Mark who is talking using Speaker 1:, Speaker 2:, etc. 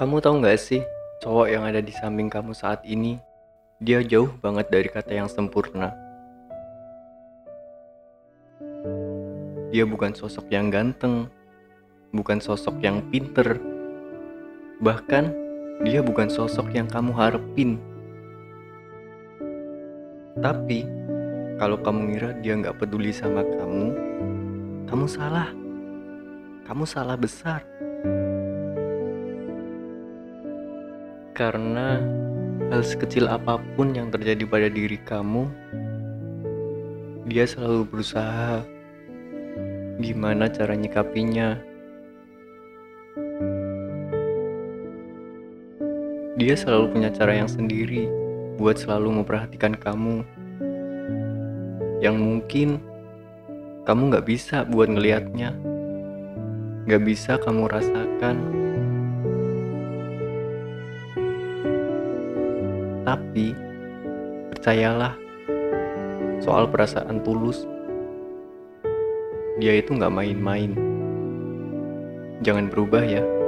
Speaker 1: Kamu tahu nggak sih, cowok yang ada di samping kamu saat ini, dia jauh banget dari kata yang sempurna. Dia bukan sosok yang ganteng, bukan sosok yang pinter, bahkan dia bukan sosok yang kamu harapin. Tapi, kalau kamu ngira dia nggak peduli sama kamu, kamu salah. Kamu salah besar. Karena hal sekecil apa pun yang terjadi pada diri kamu, dia selalu berusaha gimana cara nyikapinya. Dia selalu punya cara yang sendiri buat selalu memperhatikan kamu. Yang mungkin kamu gak bisa buat ngelihatnya. Gak bisa kamu rasakan. Tapi, percayalah, soal perasaan tulus, dia itu gak main-main. Jangan berubah ya.